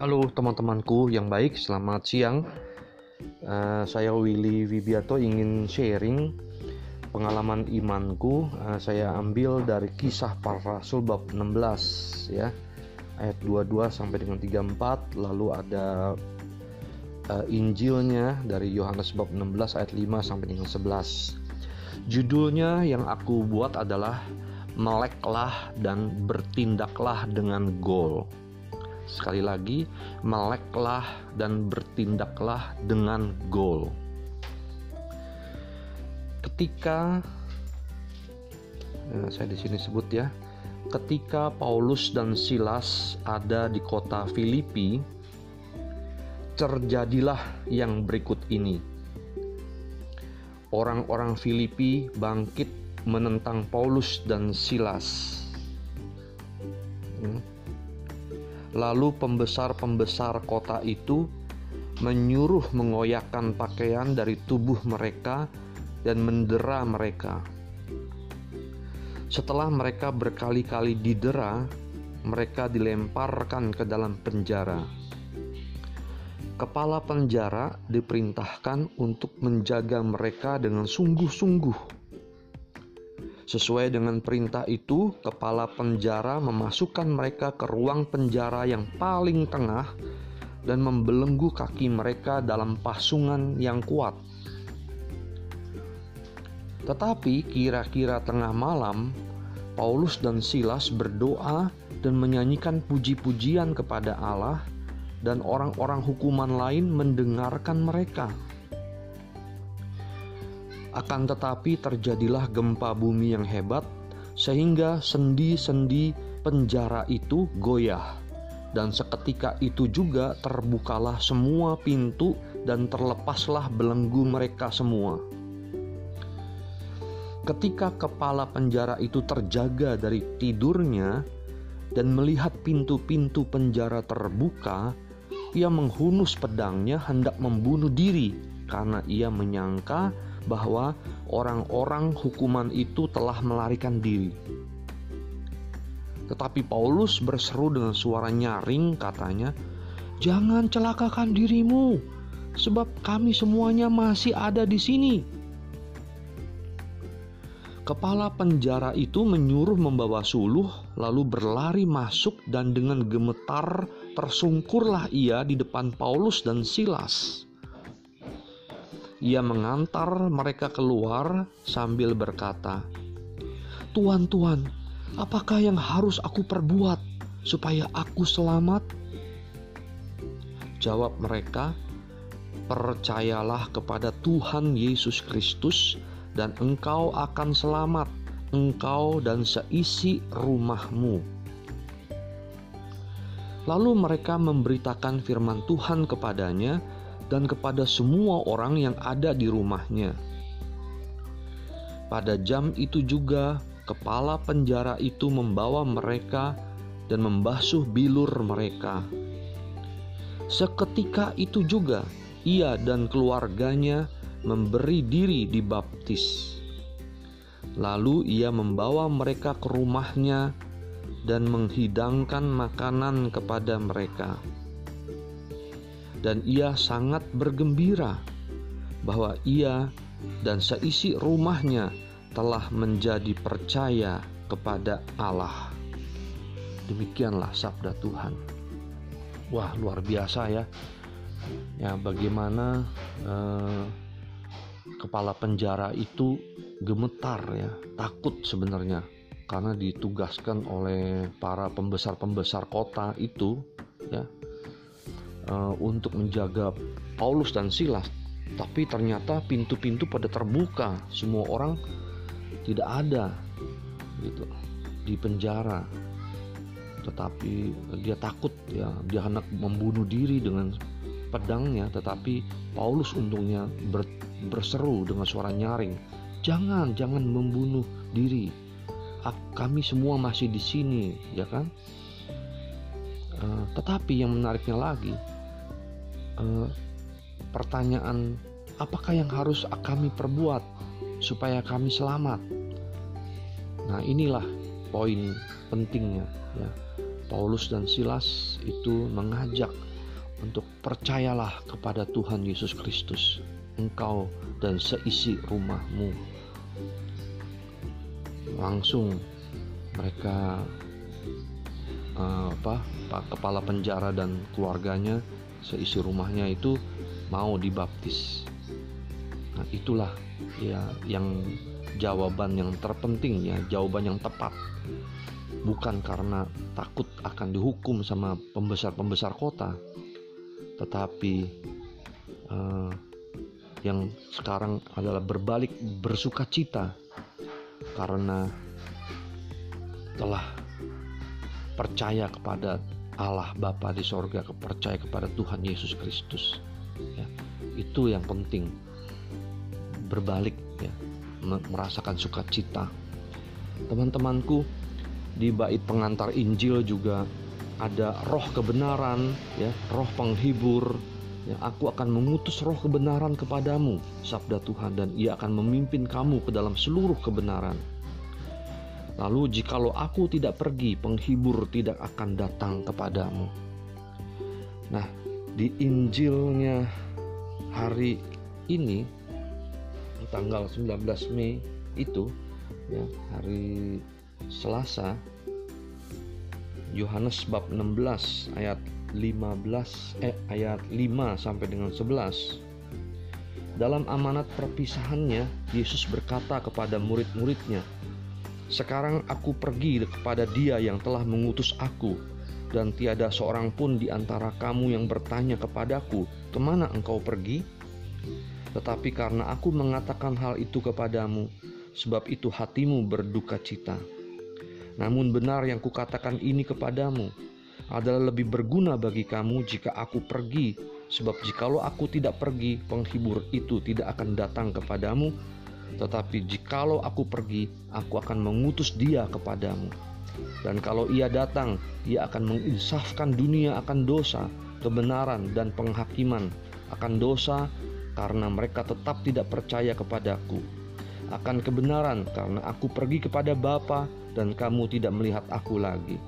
Halo teman-temanku yang baik, selamat siang. Uh, saya Willy Wibiato ingin sharing pengalaman imanku. Uh, saya ambil dari kisah para rasul bab 16 ya. Ayat 22 sampai dengan 34, lalu ada uh, Injilnya dari Yohanes bab 16 ayat 5 sampai dengan 11. Judulnya yang aku buat adalah meleklah dan bertindaklah dengan goal. Sekali lagi, meleklah dan bertindaklah dengan goal. Ketika ya, saya di sini sebut ya, ketika Paulus dan Silas ada di kota Filipi, terjadilah yang berikut ini. Orang-orang Filipi bangkit menentang Paulus dan Silas. Hmm. Lalu pembesar-pembesar kota itu menyuruh mengoyakkan pakaian dari tubuh mereka dan mendera mereka. Setelah mereka berkali-kali didera, mereka dilemparkan ke dalam penjara. Kepala penjara diperintahkan untuk menjaga mereka dengan sungguh-sungguh Sesuai dengan perintah itu, kepala penjara memasukkan mereka ke ruang penjara yang paling tengah dan membelenggu kaki mereka dalam pasungan yang kuat. Tetapi kira-kira tengah malam, Paulus dan Silas berdoa dan menyanyikan puji-pujian kepada Allah, dan orang-orang hukuman lain mendengarkan mereka. Akan tetapi terjadilah gempa bumi yang hebat sehingga sendi-sendi penjara itu goyah. Dan seketika itu juga terbukalah semua pintu dan terlepaslah belenggu mereka semua. Ketika kepala penjara itu terjaga dari tidurnya dan melihat pintu-pintu penjara terbuka, ia menghunus pedangnya hendak membunuh diri karena ia menyangka bahwa orang-orang hukuman itu telah melarikan diri. Tetapi Paulus berseru dengan suara nyaring katanya, "Jangan celakakan dirimu, sebab kami semuanya masih ada di sini." Kepala penjara itu menyuruh membawa suluh, lalu berlari masuk, dan dengan gemetar tersungkurlah ia di depan Paulus dan Silas. Ia mengantar mereka keluar sambil berkata, "Tuan, tuan, apakah yang harus aku perbuat supaya aku selamat?" Jawab mereka, "Percayalah kepada Tuhan Yesus Kristus, dan engkau akan selamat, engkau dan seisi rumahmu." Lalu mereka memberitakan firman Tuhan kepadanya dan kepada semua orang yang ada di rumahnya. Pada jam itu juga, kepala penjara itu membawa mereka dan membasuh bilur mereka. Seketika itu juga, ia dan keluarganya memberi diri dibaptis. Lalu ia membawa mereka ke rumahnya dan menghidangkan makanan kepada mereka dan ia sangat bergembira bahwa ia dan seisi rumahnya telah menjadi percaya kepada Allah. Demikianlah sabda Tuhan. Wah, luar biasa ya. Ya, bagaimana eh, kepala penjara itu gemetar ya, takut sebenarnya karena ditugaskan oleh para pembesar-pembesar kota itu ya uh, untuk menjaga Paulus dan Silas, tapi ternyata pintu-pintu pada terbuka, semua orang tidak ada gitu di penjara. Tetapi dia takut ya, dia hendak membunuh diri dengan pedangnya, tetapi Paulus untungnya ber, berseru dengan suara nyaring, "Jangan, jangan membunuh diri. Kami semua masih di sini, ya kan?" Uh, tetapi yang menariknya lagi, uh, pertanyaan apakah yang harus kami perbuat supaya kami selamat. Nah, inilah poin pentingnya ya. Paulus dan Silas itu mengajak untuk percayalah kepada Tuhan Yesus Kristus, engkau dan seisi rumahmu. Langsung mereka uh, apa Pak kepala penjara dan keluarganya seisi rumahnya itu mau dibaptis. Nah, itulah ya yang jawaban yang terpenting ya, jawaban yang tepat. Bukan karena takut akan dihukum sama pembesar-pembesar kota, tetapi uh, yang sekarang adalah berbalik bersuka cita karena telah percaya kepada Allah Bapa di sorga, percaya kepada Tuhan Yesus Kristus. Ya, itu yang penting. Berbalik ya, merasakan sukacita. Teman-temanku, di bait pengantar Injil juga ada roh kebenaran, ya, roh penghibur. Ya, aku akan mengutus roh kebenaran kepadamu, sabda Tuhan, dan ia akan memimpin kamu ke dalam seluruh kebenaran. Lalu jikalau aku tidak pergi, penghibur tidak akan datang kepadamu. Nah, di Injilnya hari ini tanggal 19 Mei itu ya, hari Selasa Yohanes bab 16 ayat 15 eh ayat 5 sampai dengan 11 dalam amanat perpisahannya Yesus berkata kepada murid-muridnya sekarang aku pergi kepada Dia yang telah mengutus aku, dan tiada seorang pun di antara kamu yang bertanya kepadaku, "Ke mana engkau pergi?" Tetapi karena aku mengatakan hal itu kepadamu, sebab itu hatimu berduka cita. Namun benar yang kukatakan ini kepadamu adalah lebih berguna bagi kamu jika aku pergi, sebab jikalau aku tidak pergi, penghibur itu tidak akan datang kepadamu, tetapi jikalau aku pergi, aku akan mengutus dia kepadamu. Dan kalau ia datang, ia akan menginsafkan dunia akan dosa, kebenaran, dan penghakiman akan dosa karena mereka tetap tidak percaya kepadaku. Akan kebenaran karena aku pergi kepada Bapa dan kamu tidak melihat aku lagi.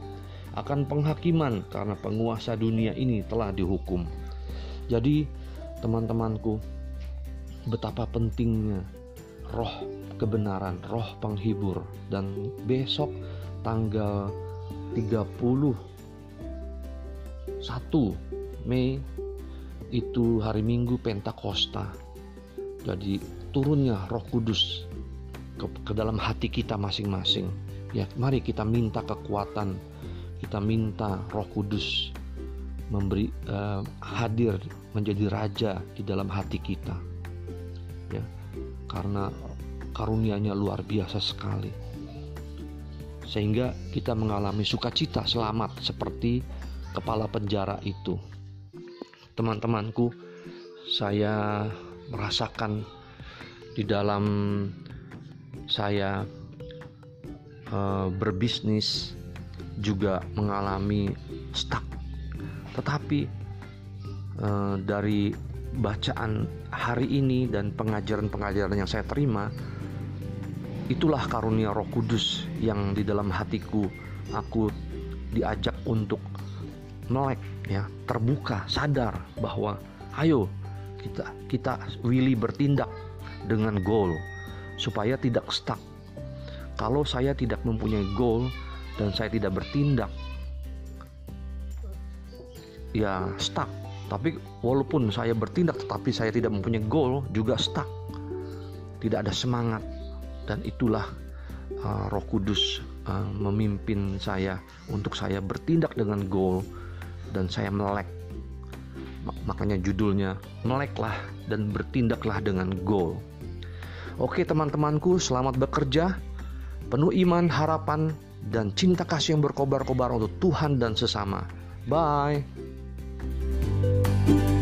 Akan penghakiman karena penguasa dunia ini telah dihukum. Jadi, teman-temanku, betapa pentingnya roh kebenaran, roh penghibur dan besok tanggal 31 Mei itu hari Minggu Pentakosta. Jadi turunnya Roh Kudus ke, ke dalam hati kita masing-masing. Ya, mari kita minta kekuatan, kita minta Roh Kudus memberi uh, hadir menjadi raja di dalam hati kita. Ya karena karunianya luar biasa sekali. Sehingga kita mengalami sukacita selamat seperti kepala penjara itu. Teman-temanku, saya merasakan di dalam saya uh, berbisnis juga mengalami stuck. Tetapi uh, dari bacaan hari ini dan pengajaran-pengajaran yang saya terima itulah karunia Roh Kudus yang di dalam hatiku aku diajak untuk melek ya terbuka sadar bahwa ayo kita kita willy bertindak dengan goal supaya tidak stuck. Kalau saya tidak mempunyai goal dan saya tidak bertindak ya stuck tapi walaupun saya bertindak tetapi saya tidak mempunyai goal juga stuck. Tidak ada semangat dan itulah uh, Roh Kudus uh, memimpin saya untuk saya bertindak dengan goal dan saya melek. Makanya judulnya meleklah dan bertindaklah dengan goal. Oke teman-temanku, selamat bekerja. Penuh iman, harapan, dan cinta kasih yang berkobar-kobar untuk Tuhan dan sesama. Bye. Thank you